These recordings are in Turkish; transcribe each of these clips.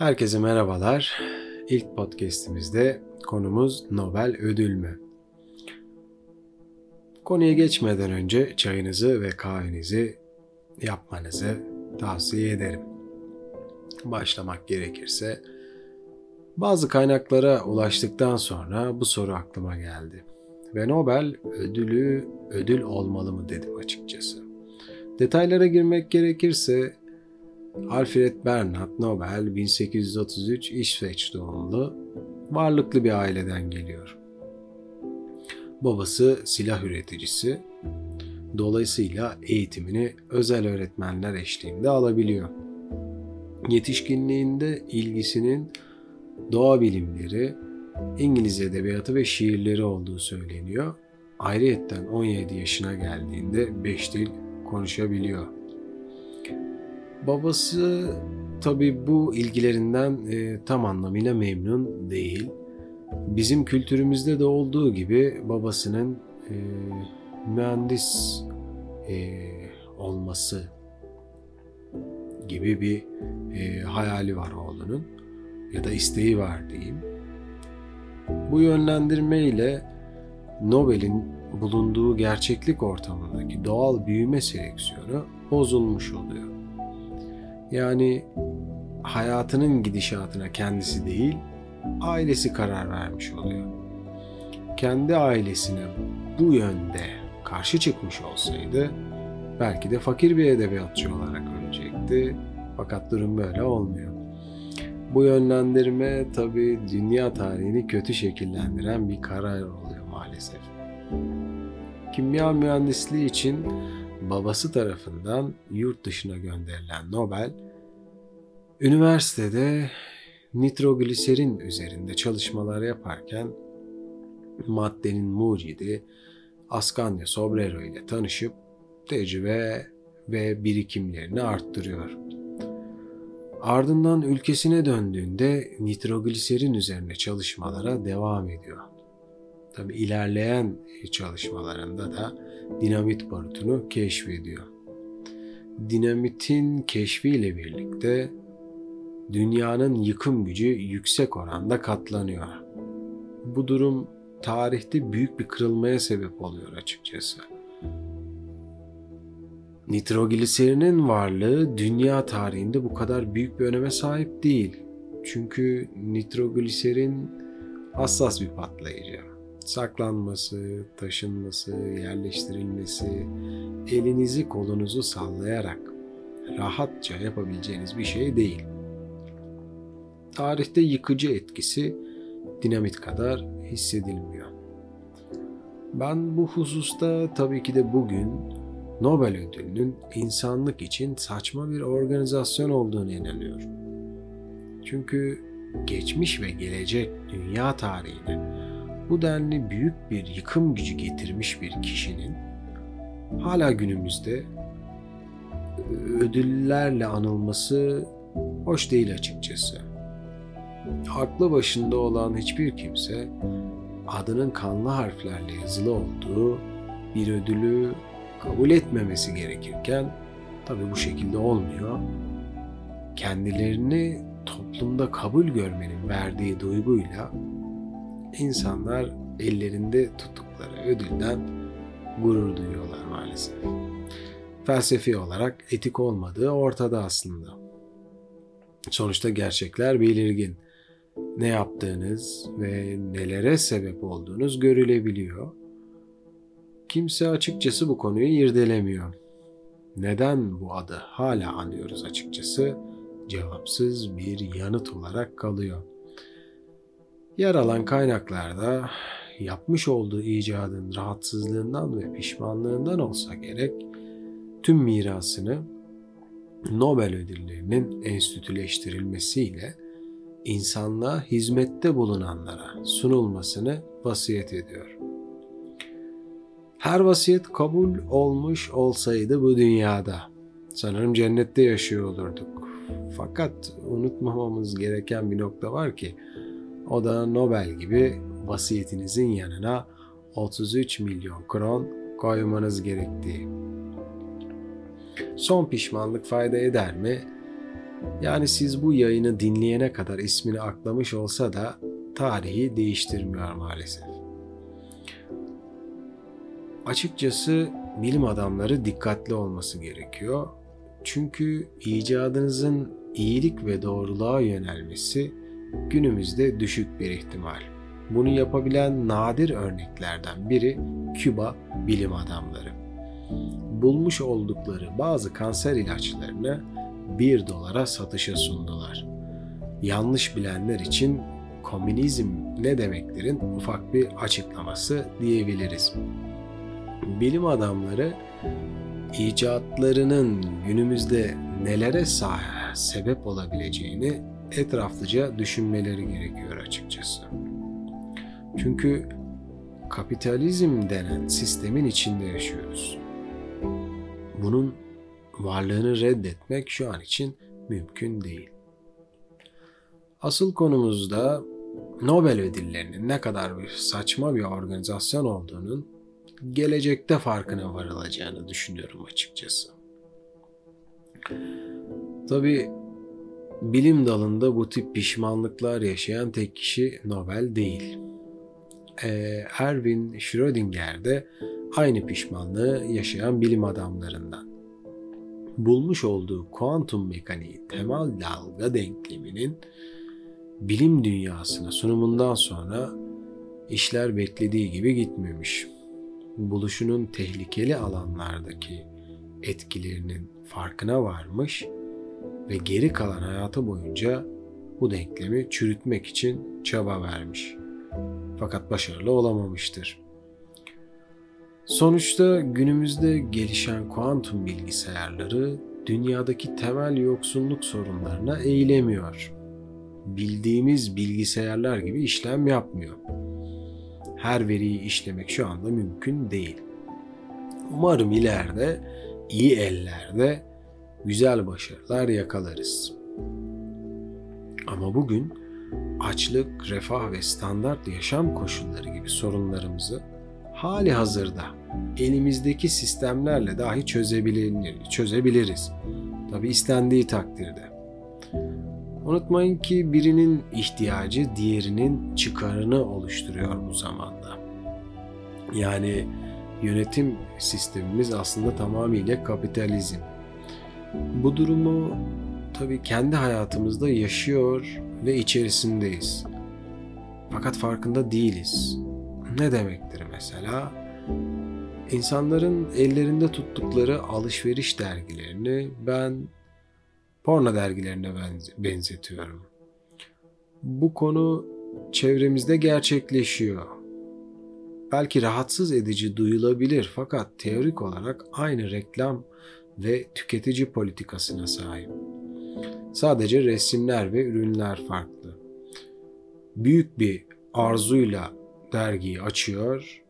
Herkese merhabalar. İlk podcast'imizde konumuz Nobel ödül mü? Konuya geçmeden önce çayınızı ve kahvenizi yapmanızı tavsiye ederim. Başlamak gerekirse bazı kaynaklara ulaştıktan sonra bu soru aklıma geldi. Ve Nobel ödülü ödül olmalı mı dedim açıkçası. Detaylara girmek gerekirse Alfred Bernhard Nobel 1833 İsveç doğumlu varlıklı bir aileden geliyor. Babası silah üreticisi, dolayısıyla eğitimini özel öğretmenler eşliğinde alabiliyor. Yetişkinliğinde ilgisinin doğa bilimleri, İngiliz edebiyatı ve şiirleri olduğu söyleniyor. Ayrıyetten 17 yaşına geldiğinde 5 dil konuşabiliyor. Babası tabi bu ilgilerinden e, tam anlamıyla memnun değil. Bizim kültürümüzde de olduğu gibi babasının e, mühendis e, olması gibi bir e, hayali var oğlunun ya da isteği var diyeyim. Bu yönlendirme ile Nobel'in bulunduğu gerçeklik ortamındaki doğal büyüme seleksiyonu bozulmuş oluyor. Yani hayatının gidişatına kendisi değil, ailesi karar vermiş oluyor. Kendi ailesine bu yönde karşı çıkmış olsaydı belki de fakir bir edebiyatçı olarak ölecekti. Fakat durum böyle olmuyor. Bu yönlendirme tabi dünya tarihini kötü şekillendiren bir karar oluyor maalesef. Kimya mühendisliği için babası tarafından yurt dışına gönderilen Nobel, üniversitede nitrogliserin üzerinde çalışmalar yaparken maddenin mucidi Ascanio Sobrero ile tanışıp tecrübe ve birikimlerini arttırıyor. Ardından ülkesine döndüğünde nitrogliserin üzerine çalışmalara devam ediyor. Tabi ilerleyen çalışmalarında da dinamit barutunu keşfediyor. Dinamitin keşfiyle birlikte dünyanın yıkım gücü yüksek oranda katlanıyor. Bu durum tarihte büyük bir kırılmaya sebep oluyor açıkçası. Nitrogliserinin varlığı dünya tarihinde bu kadar büyük bir öneme sahip değil. Çünkü nitrogliserin hassas bir patlayıcı. Saklanması, taşınması, yerleştirilmesi, elinizi kolunuzu sallayarak rahatça yapabileceğiniz bir şey değil. Tarihte yıkıcı etkisi dinamit kadar hissedilmiyor. Ben bu hususta tabii ki de bugün Nobel ödülünün insanlık için saçma bir organizasyon olduğunu inanıyorum. Çünkü geçmiş ve gelecek dünya tarihine bu denli büyük bir yıkım gücü getirmiş bir kişinin hala günümüzde ödüllerle anılması hoş değil açıkçası. Aklı başında olan hiçbir kimse adının kanlı harflerle yazılı olduğu bir ödülü kabul etmemesi gerekirken tabi bu şekilde olmuyor. Kendilerini toplumda kabul görmenin verdiği duyguyla insanlar ellerinde tuttukları ödülden gurur duyuyorlar maalesef. Felsefi olarak etik olmadığı ortada aslında. Sonuçta gerçekler belirgin. Ne yaptığınız ve nelere sebep olduğunuz görülebiliyor. Kimse açıkçası bu konuyu irdelemiyor. Neden bu adı hala anıyoruz açıkçası cevapsız bir yanıt olarak kalıyor. Yer alan kaynaklarda yapmış olduğu icadın rahatsızlığından ve pişmanlığından olsa gerek tüm mirasını Nobel ödüllerinin enstitüleştirilmesiyle insanlığa hizmette bulunanlara sunulmasını vasiyet ediyor. Her vasiyet kabul olmuş olsaydı bu dünyada sanırım cennette yaşıyor olurduk. Fakat unutmamamız gereken bir nokta var ki o da Nobel gibi vasiyetinizin yanına 33 milyon kron koymanız gerektiği. Son pişmanlık fayda eder mi? Yani siz bu yayını dinleyene kadar ismini aklamış olsa da tarihi değiştirmiyor maalesef. Açıkçası bilim adamları dikkatli olması gerekiyor. Çünkü icadınızın iyilik ve doğruluğa yönelmesi günümüzde düşük bir ihtimal. Bunu yapabilen nadir örneklerden biri Küba bilim adamları. Bulmuş oldukları bazı kanser ilaçlarını 1 dolara satışa sundular. Yanlış bilenler için komünizm ne demeklerin ufak bir açıklaması diyebiliriz. Bilim adamları icatlarının günümüzde nelere sebep olabileceğini etraflıca düşünmeleri gerekiyor açıkçası. Çünkü kapitalizm denen sistemin içinde yaşıyoruz. Bunun varlığını reddetmek şu an için mümkün değil. Asıl konumuzda Nobel ödüllerinin ne kadar bir saçma bir organizasyon olduğunun gelecekte farkına varılacağını düşünüyorum açıkçası. Tabi bilim dalında bu tip pişmanlıklar yaşayan tek kişi Nobel değil. Ee, Erwin Schrödinger de aynı pişmanlığı yaşayan bilim adamlarından. Bulmuş olduğu kuantum mekaniği temel dalga denkleminin bilim dünyasına sunumundan sonra işler beklediği gibi gitmemiş. Buluşunun tehlikeli alanlardaki etkilerinin farkına varmış ve geri kalan hayatı boyunca bu denklemi çürütmek için çaba vermiş. Fakat başarılı olamamıştır. Sonuçta günümüzde gelişen kuantum bilgisayarları dünyadaki temel yoksunluk sorunlarına eğilemiyor. Bildiğimiz bilgisayarlar gibi işlem yapmıyor. Her veriyi işlemek şu anda mümkün değil. Umarım ileride iyi ellerde güzel başarılar yakalarız. Ama bugün açlık, refah ve standart yaşam koşulları gibi sorunlarımızı hali hazırda elimizdeki sistemlerle dahi çözebilir, çözebiliriz. Tabi istendiği takdirde. Unutmayın ki birinin ihtiyacı diğerinin çıkarını oluşturuyor bu zamanda. Yani yönetim sistemimiz aslında tamamıyla kapitalizm. Bu durumu tabii kendi hayatımızda yaşıyor ve içerisindeyiz. Fakat farkında değiliz. Ne demektir mesela? İnsanların ellerinde tuttukları alışveriş dergilerini ben porno dergilerine benzetiyorum. Bu konu çevremizde gerçekleşiyor. Belki rahatsız edici duyulabilir fakat teorik olarak aynı reklam ve tüketici politikasına sahip. Sadece resimler ve ürünler farklı. Büyük bir arzuyla dergiyi açıyor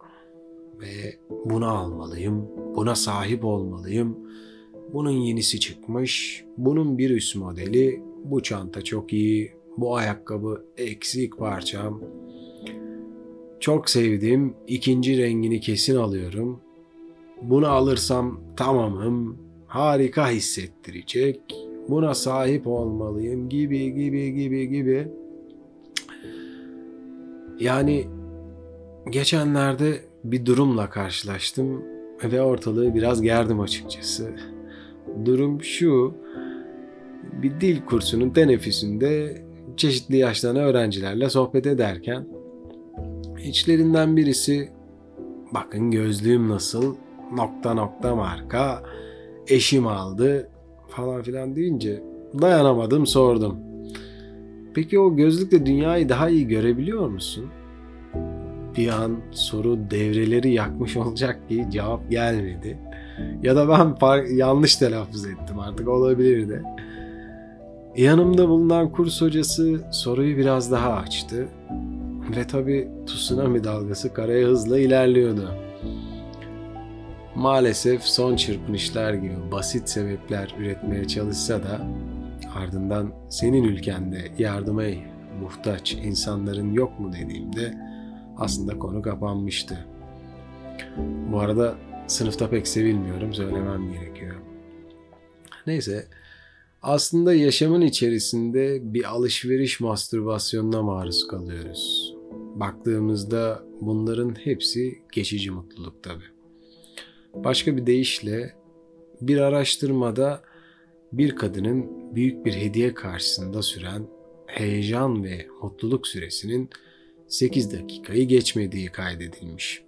ve bunu almalıyım, buna sahip olmalıyım. Bunun yenisi çıkmış, bunun bir üst modeli, bu çanta çok iyi, bu ayakkabı eksik parçam. Çok sevdim, ikinci rengini kesin alıyorum. Bunu alırsam tamamım, harika hissettirecek. Buna sahip olmalıyım gibi gibi gibi gibi. Yani geçenlerde bir durumla karşılaştım ve ortalığı biraz gerdim açıkçası. Durum şu, bir dil kursunun teneffüsünde çeşitli yaştan öğrencilerle sohbet ederken içlerinden birisi bakın gözlüğüm nasıl nokta nokta marka eşim aldı falan filan deyince dayanamadım sordum. Peki o gözlükle dünyayı daha iyi görebiliyor musun? Bir an soru devreleri yakmış olacak ki cevap gelmedi. Ya da ben yanlış telaffuz ettim artık olabilir de. Yanımda bulunan kurs hocası soruyu biraz daha açtı. Ve tabi tsunami dalgası karaya hızla ilerliyordu. Maalesef son çırpınışlar gibi basit sebepler üretmeye çalışsa da ardından senin ülkende yardıma muhtaç insanların yok mu dediğimde aslında konu kapanmıştı. Bu arada sınıfta pek sevilmiyorum söylemem gerekiyor. Neyse Aslında yaşamın içerisinde bir alışveriş mastürbasyonuna maruz kalıyoruz. Baktığımızda bunların hepsi geçici mutluluk tabi. Başka bir deyişle bir araştırmada bir kadının büyük bir hediye karşısında süren heyecan ve mutluluk süresinin 8 dakikayı geçmediği kaydedilmiş.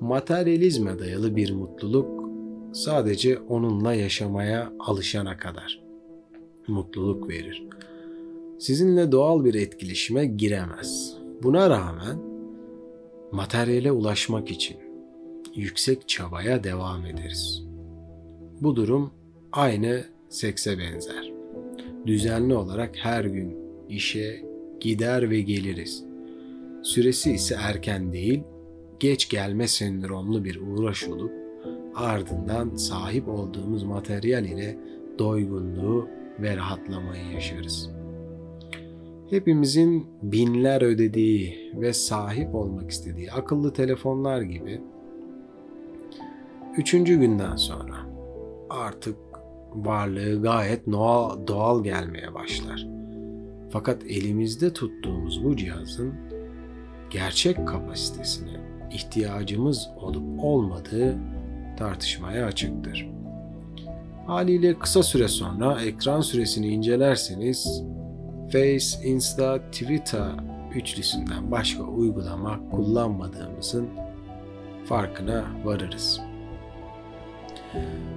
Materyalizme dayalı bir mutluluk sadece onunla yaşamaya alışana kadar mutluluk verir. Sizinle doğal bir etkileşime giremez. Buna rağmen materyale ulaşmak için yüksek çabaya devam ederiz. Bu durum aynı sekse benzer. Düzenli olarak her gün işe gider ve geliriz. Süresi ise erken değil, geç gelme sendromlu bir uğraş olup ardından sahip olduğumuz materyal ile doygunluğu ve rahatlamayı yaşarız. Hepimizin binler ödediği ve sahip olmak istediği akıllı telefonlar gibi üçüncü günden sonra artık varlığı gayet doğal, doğal gelmeye başlar. Fakat elimizde tuttuğumuz bu cihazın gerçek kapasitesine ihtiyacımız olup olmadığı tartışmaya açıktır. Haliyle kısa süre sonra ekran süresini incelerseniz Face, Insta, Twitter üçlüsünden başka uygulama kullanmadığımızın farkına varırız.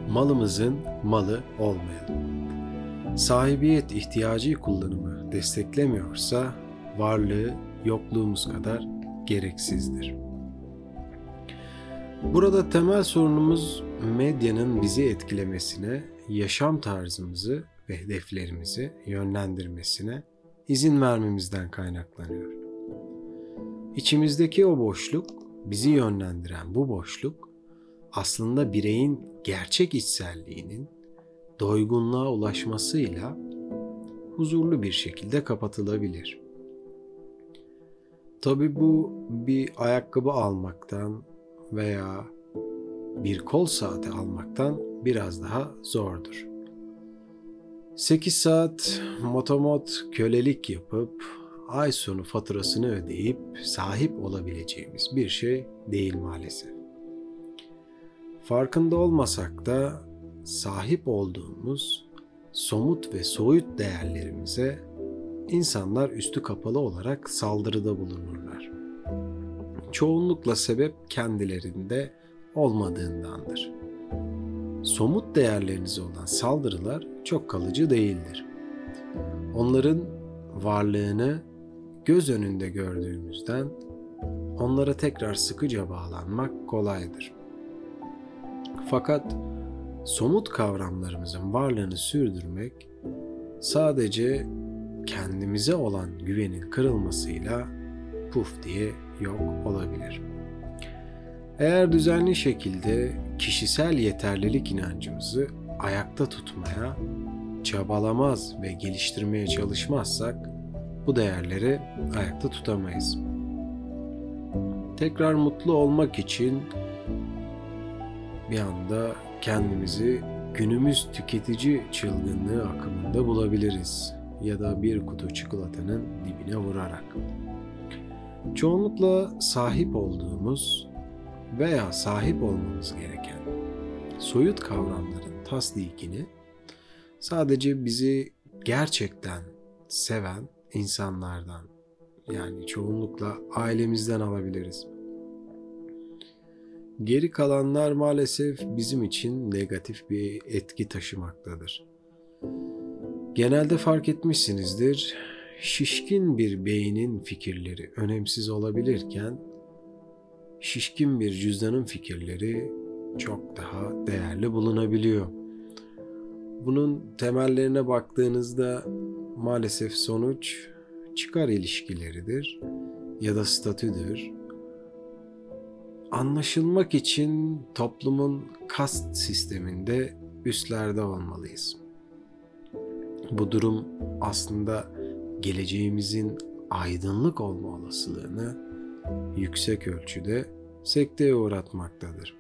Malımızın malı olmayalım. Sahibiyet ihtiyacı kullanımı desteklemiyorsa varlığı yokluğumuz kadar gereksizdir. Burada temel sorunumuz medyanın bizi etkilemesine, yaşam tarzımızı ve hedeflerimizi yönlendirmesine izin vermemizden kaynaklanıyor. İçimizdeki o boşluk, bizi yönlendiren bu boşluk aslında bireyin gerçek içselliğinin doygunluğa ulaşmasıyla huzurlu bir şekilde kapatılabilir. Tabi bu bir ayakkabı almaktan veya bir kol saati almaktan biraz daha zordur. 8 saat motomot kölelik yapıp ay sonu faturasını ödeyip sahip olabileceğimiz bir şey değil maalesef. Farkında olmasak da sahip olduğumuz somut ve soyut değerlerimize insanlar üstü kapalı olarak saldırıda bulunurlar. Çoğunlukla sebep kendilerinde olmadığındandır. Somut değerlerinize olan saldırılar çok kalıcı değildir. Onların varlığını göz önünde gördüğümüzden onlara tekrar sıkıca bağlanmak kolaydır. Fakat somut kavramlarımızın varlığını sürdürmek sadece kendimize olan güvenin kırılmasıyla puf diye yok olabilir. Eğer düzenli şekilde kişisel yeterlilik inancımızı ayakta tutmaya, çabalamaz ve geliştirmeye çalışmazsak bu değerleri ayakta tutamayız. Tekrar mutlu olmak için bir anda kendimizi günümüz tüketici çılgınlığı akımında bulabiliriz ya da bir kutu çikolatanın dibine vurarak. Çoğunlukla sahip olduğumuz veya sahip olmamız gereken soyut kavramların tasdikini sadece bizi gerçekten seven insanlardan yani çoğunlukla ailemizden alabiliriz. Geri kalanlar maalesef bizim için negatif bir etki taşımaktadır. Genelde fark etmişsinizdir, şişkin bir beynin fikirleri önemsiz olabilirken, şişkin bir cüzdanın fikirleri çok daha değerli bulunabiliyor. Bunun temellerine baktığınızda maalesef sonuç çıkar ilişkileridir ya da statüdür anlaşılmak için toplumun kast sisteminde üstlerde olmalıyız. Bu durum aslında geleceğimizin aydınlık olma olasılığını yüksek ölçüde sekteye uğratmaktadır.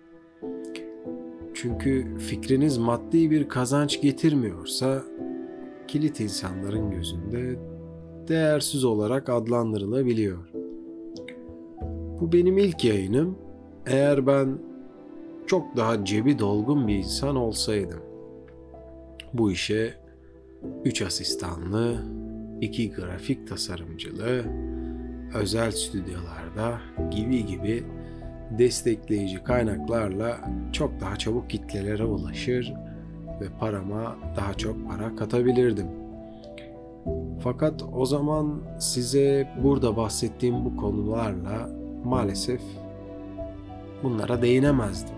Çünkü fikriniz maddi bir kazanç getirmiyorsa kilit insanların gözünde değersiz olarak adlandırılabiliyor. Bu benim ilk yayınım. Eğer ben çok daha cebi dolgun bir insan olsaydım. Bu işe 3 asistanlı, 2 grafik tasarımcılı, özel stüdyolarda gibi gibi destekleyici kaynaklarla çok daha çabuk kitlelere ulaşır ve parama daha çok para katabilirdim. Fakat o zaman size burada bahsettiğim bu konularla maalesef bunlara değinemezdim.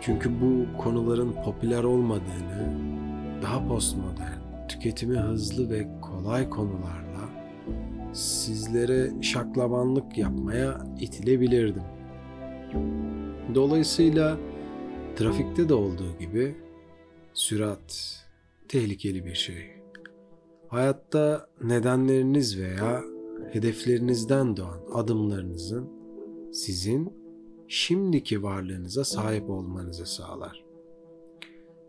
Çünkü bu konuların popüler olmadığını, daha postmodern, tüketimi hızlı ve kolay konularla sizlere şaklabanlık yapmaya itilebilirdim. Dolayısıyla trafikte de olduğu gibi sürat tehlikeli bir şey. Hayatta nedenleriniz veya hedeflerinizden doğan adımlarınızın sizin şimdiki varlığınıza sahip olmanızı sağlar.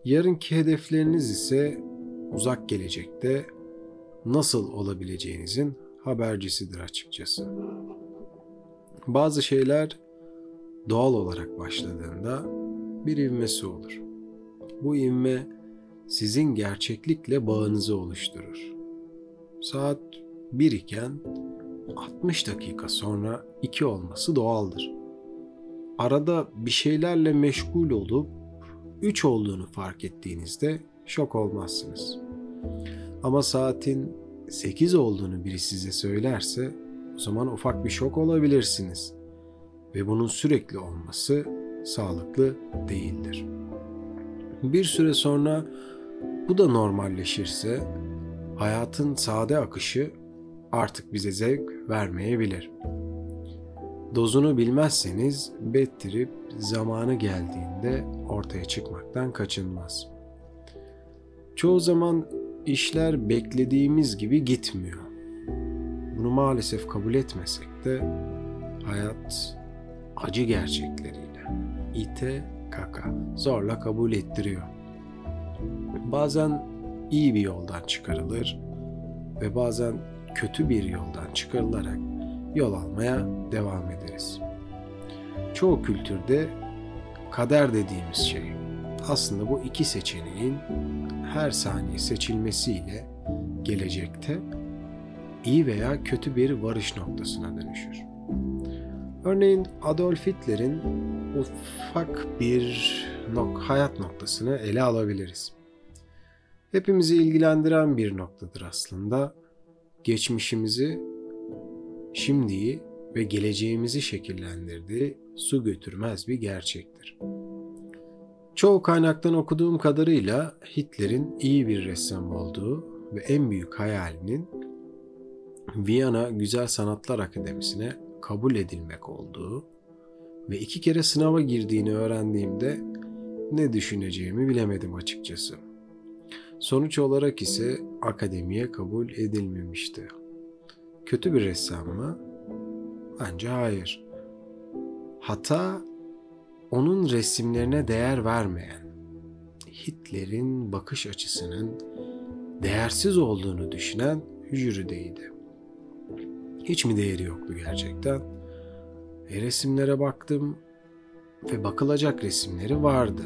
Yarınki hedefleriniz ise uzak gelecekte nasıl olabileceğinizin habercisidir açıkçası. Bazı şeyler doğal olarak başladığında bir ivmesi olur. Bu ivme sizin gerçeklikle bağınızı oluşturur. Saat 1 iken 60 dakika sonra 2 olması doğaldır. Arada bir şeylerle meşgul olup 3 olduğunu fark ettiğinizde şok olmazsınız. Ama saatin 8 olduğunu biri size söylerse o zaman ufak bir şok olabilirsiniz. Ve bunun sürekli olması sağlıklı değildir. Bir süre sonra bu da normalleşirse hayatın sade akışı artık bize zevk vermeyebilir. Dozunu bilmezseniz bettirip zamanı geldiğinde ortaya çıkmaktan kaçınmaz. Çoğu zaman işler beklediğimiz gibi gitmiyor. Bunu maalesef kabul etmesek de hayat acı gerçekleriyle ite kaka zorla kabul ettiriyor. Bazen iyi bir yoldan çıkarılır ve bazen kötü bir yoldan çıkarılarak yol almaya devam ederiz. Çoğu kültürde kader dediğimiz şey aslında bu iki seçeneğin her saniye seçilmesiyle gelecekte iyi veya kötü bir varış noktasına dönüşür. Örneğin Adolf Hitler'in ufak bir nok hayat noktasını ele alabiliriz. Hepimizi ilgilendiren bir noktadır aslında. Geçmişimizi, şimdiyi ve geleceğimizi şekillendirdiği su götürmez bir gerçektir. Çoğu kaynaktan okuduğum kadarıyla Hitler'in iyi bir ressam olduğu ve en büyük hayalinin Viyana Güzel Sanatlar Akademisi'ne kabul edilmek olduğu ve iki kere sınava girdiğini öğrendiğimde ne düşüneceğimi bilemedim açıkçası. Sonuç olarak ise akademiye kabul edilmemişti. Kötü bir ressam mı? Bence hayır. Hata onun resimlerine değer vermeyen, Hitler'in bakış açısının değersiz olduğunu düşünen jürideydi. Hiç mi değeri yoktu gerçekten? E, resimlere baktım ve bakılacak resimleri vardı.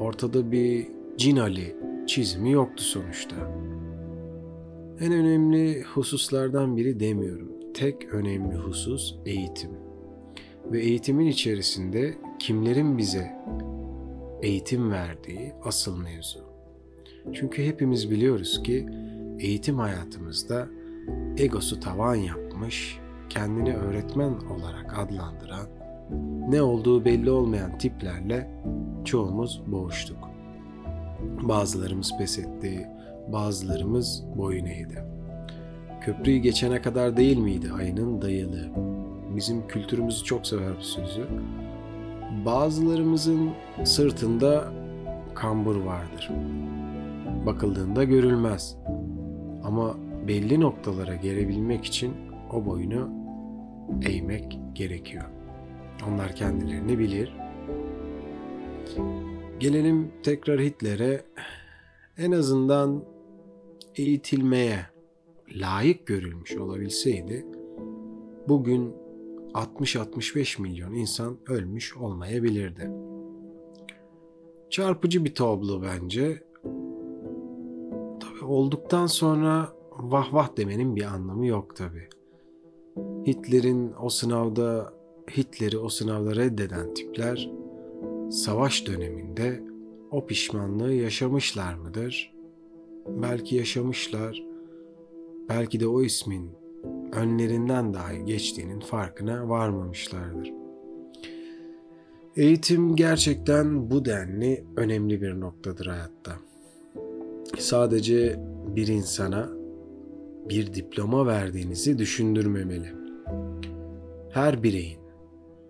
Ortada bir Cin Ali çizimi yoktu sonuçta. En önemli hususlardan biri demiyorum. Tek önemli husus eğitim. Ve eğitimin içerisinde kimlerin bize eğitim verdiği asıl mevzu. Çünkü hepimiz biliyoruz ki eğitim hayatımızda egosu tavan yapmış, kendini öğretmen olarak adlandıran, ne olduğu belli olmayan tiplerle çoğumuz boğuştuk. Bazılarımız pes etti, bazılarımız boyun eğdi. Köprüyü geçene kadar değil miydi ayının dayılığı? Bizim kültürümüzü çok sever bu sözü. Bazılarımızın sırtında kambur vardır. Bakıldığında görülmez. Ama belli noktalara gelebilmek için o boyunu eğmek gerekiyor. Onlar kendilerini bilir. Gelelim tekrar Hitler'e. en azından eğitilmeye layık görülmüş olabilseydi bugün 60-65 milyon insan ölmüş olmayabilirdi. Çarpıcı bir tablo bence. Tabii olduktan sonra vah vah demenin bir anlamı yok tabii. Hitler'in o sınavda Hitler'i o sınavda reddeden tipler savaş döneminde o pişmanlığı yaşamışlar mıdır? Belki yaşamışlar. Belki de o ismin önlerinden dahi geçtiğinin farkına varmamışlardır. Eğitim gerçekten bu denli önemli bir noktadır hayatta. Sadece bir insana bir diploma verdiğinizi düşündürmemeli. Her bireyin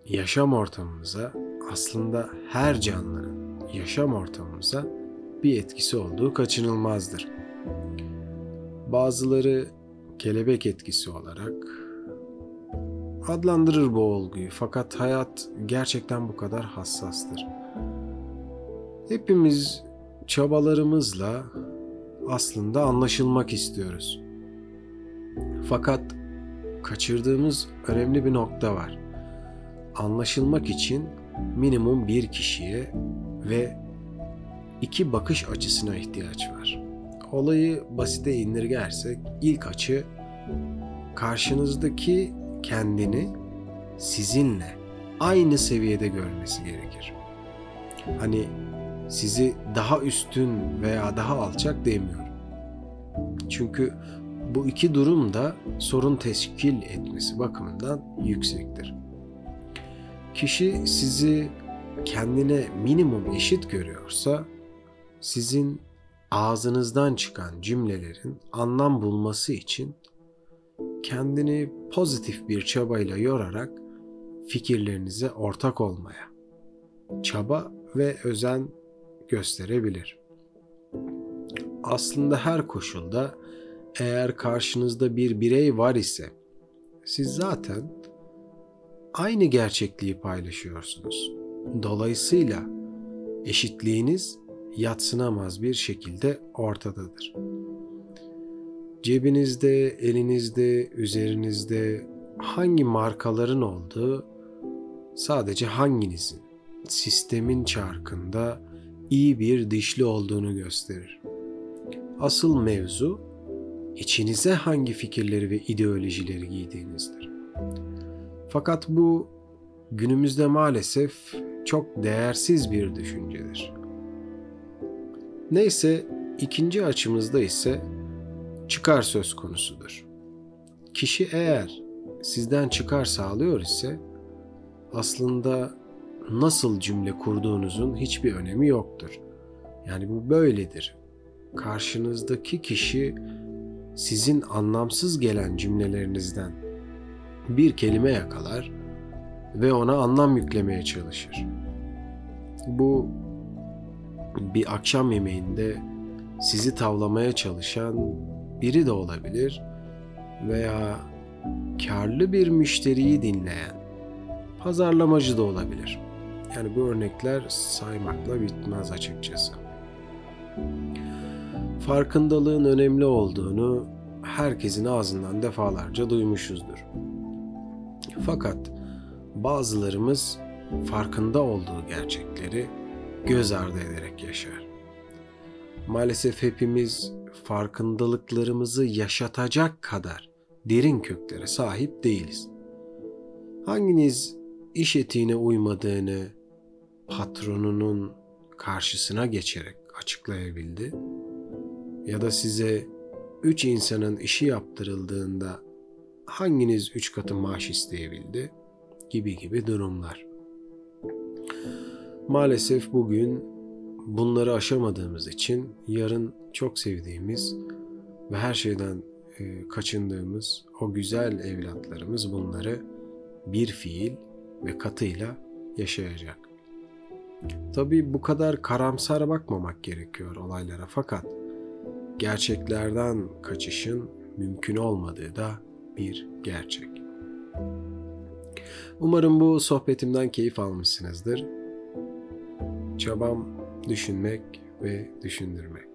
yaşam ortamımıza aslında her canlının yaşam ortamımıza bir etkisi olduğu kaçınılmazdır. Bazıları kelebek etkisi olarak adlandırır bu olguyu fakat hayat gerçekten bu kadar hassastır. Hepimiz çabalarımızla aslında anlaşılmak istiyoruz. Fakat kaçırdığımız önemli bir nokta var. Anlaşılmak için minimum bir kişiye ve iki bakış açısına ihtiyaç var. Olayı basite indirgersek ilk açı karşınızdaki kendini sizinle aynı seviyede görmesi gerekir. Hani sizi daha üstün veya daha alçak demiyorum. Çünkü bu iki durum da sorun teşkil etmesi bakımından yüksektir. Kişi sizi kendine minimum eşit görüyorsa sizin ağzınızdan çıkan cümlelerin anlam bulması için kendini pozitif bir çabayla yorarak fikirlerinize ortak olmaya çaba ve özen gösterebilir. Aslında her koşulda eğer karşınızda bir birey var ise siz zaten aynı gerçekliği paylaşıyorsunuz. Dolayısıyla eşitliğiniz yatsınamaz bir şekilde ortadadır. Cebinizde, elinizde, üzerinizde hangi markaların olduğu sadece hanginizin sistemin çarkında iyi bir dişli olduğunu gösterir. Asıl mevzu içinize hangi fikirleri ve ideolojileri giydiğinizdir. Fakat bu günümüzde maalesef çok değersiz bir düşüncedir. Neyse ikinci açımızda ise çıkar söz konusudur. Kişi eğer sizden çıkar sağlıyor ise aslında nasıl cümle kurduğunuzun hiçbir önemi yoktur. Yani bu böyledir. Karşınızdaki kişi sizin anlamsız gelen cümlelerinizden bir kelime yakalar ve ona anlam yüklemeye çalışır. Bu bir akşam yemeğinde sizi tavlamaya çalışan biri de olabilir veya karlı bir müşteriyi dinleyen pazarlamacı da olabilir. Yani bu örnekler saymakla bitmez açıkçası. Farkındalığın önemli olduğunu herkesin ağzından defalarca duymuşuzdur. Fakat bazılarımız farkında olduğu gerçekleri göz ardı ederek yaşar. Maalesef hepimiz farkındalıklarımızı yaşatacak kadar derin köklere sahip değiliz. Hanginiz iş etiğine uymadığını patronunun karşısına geçerek açıklayabildi? Ya da size üç insanın işi yaptırıldığında hanginiz üç katı maaş isteyebildi? Gibi gibi durumlar. Maalesef bugün bunları aşamadığımız için yarın çok sevdiğimiz ve her şeyden e, kaçındığımız o güzel evlatlarımız bunları bir fiil ve katıyla yaşayacak. Tabii bu kadar karamsar bakmamak gerekiyor olaylara fakat gerçeklerden kaçışın mümkün olmadığı da bir gerçek. Umarım bu sohbetimden keyif almışsınızdır. Çabam düşünmek ve düşündürmek.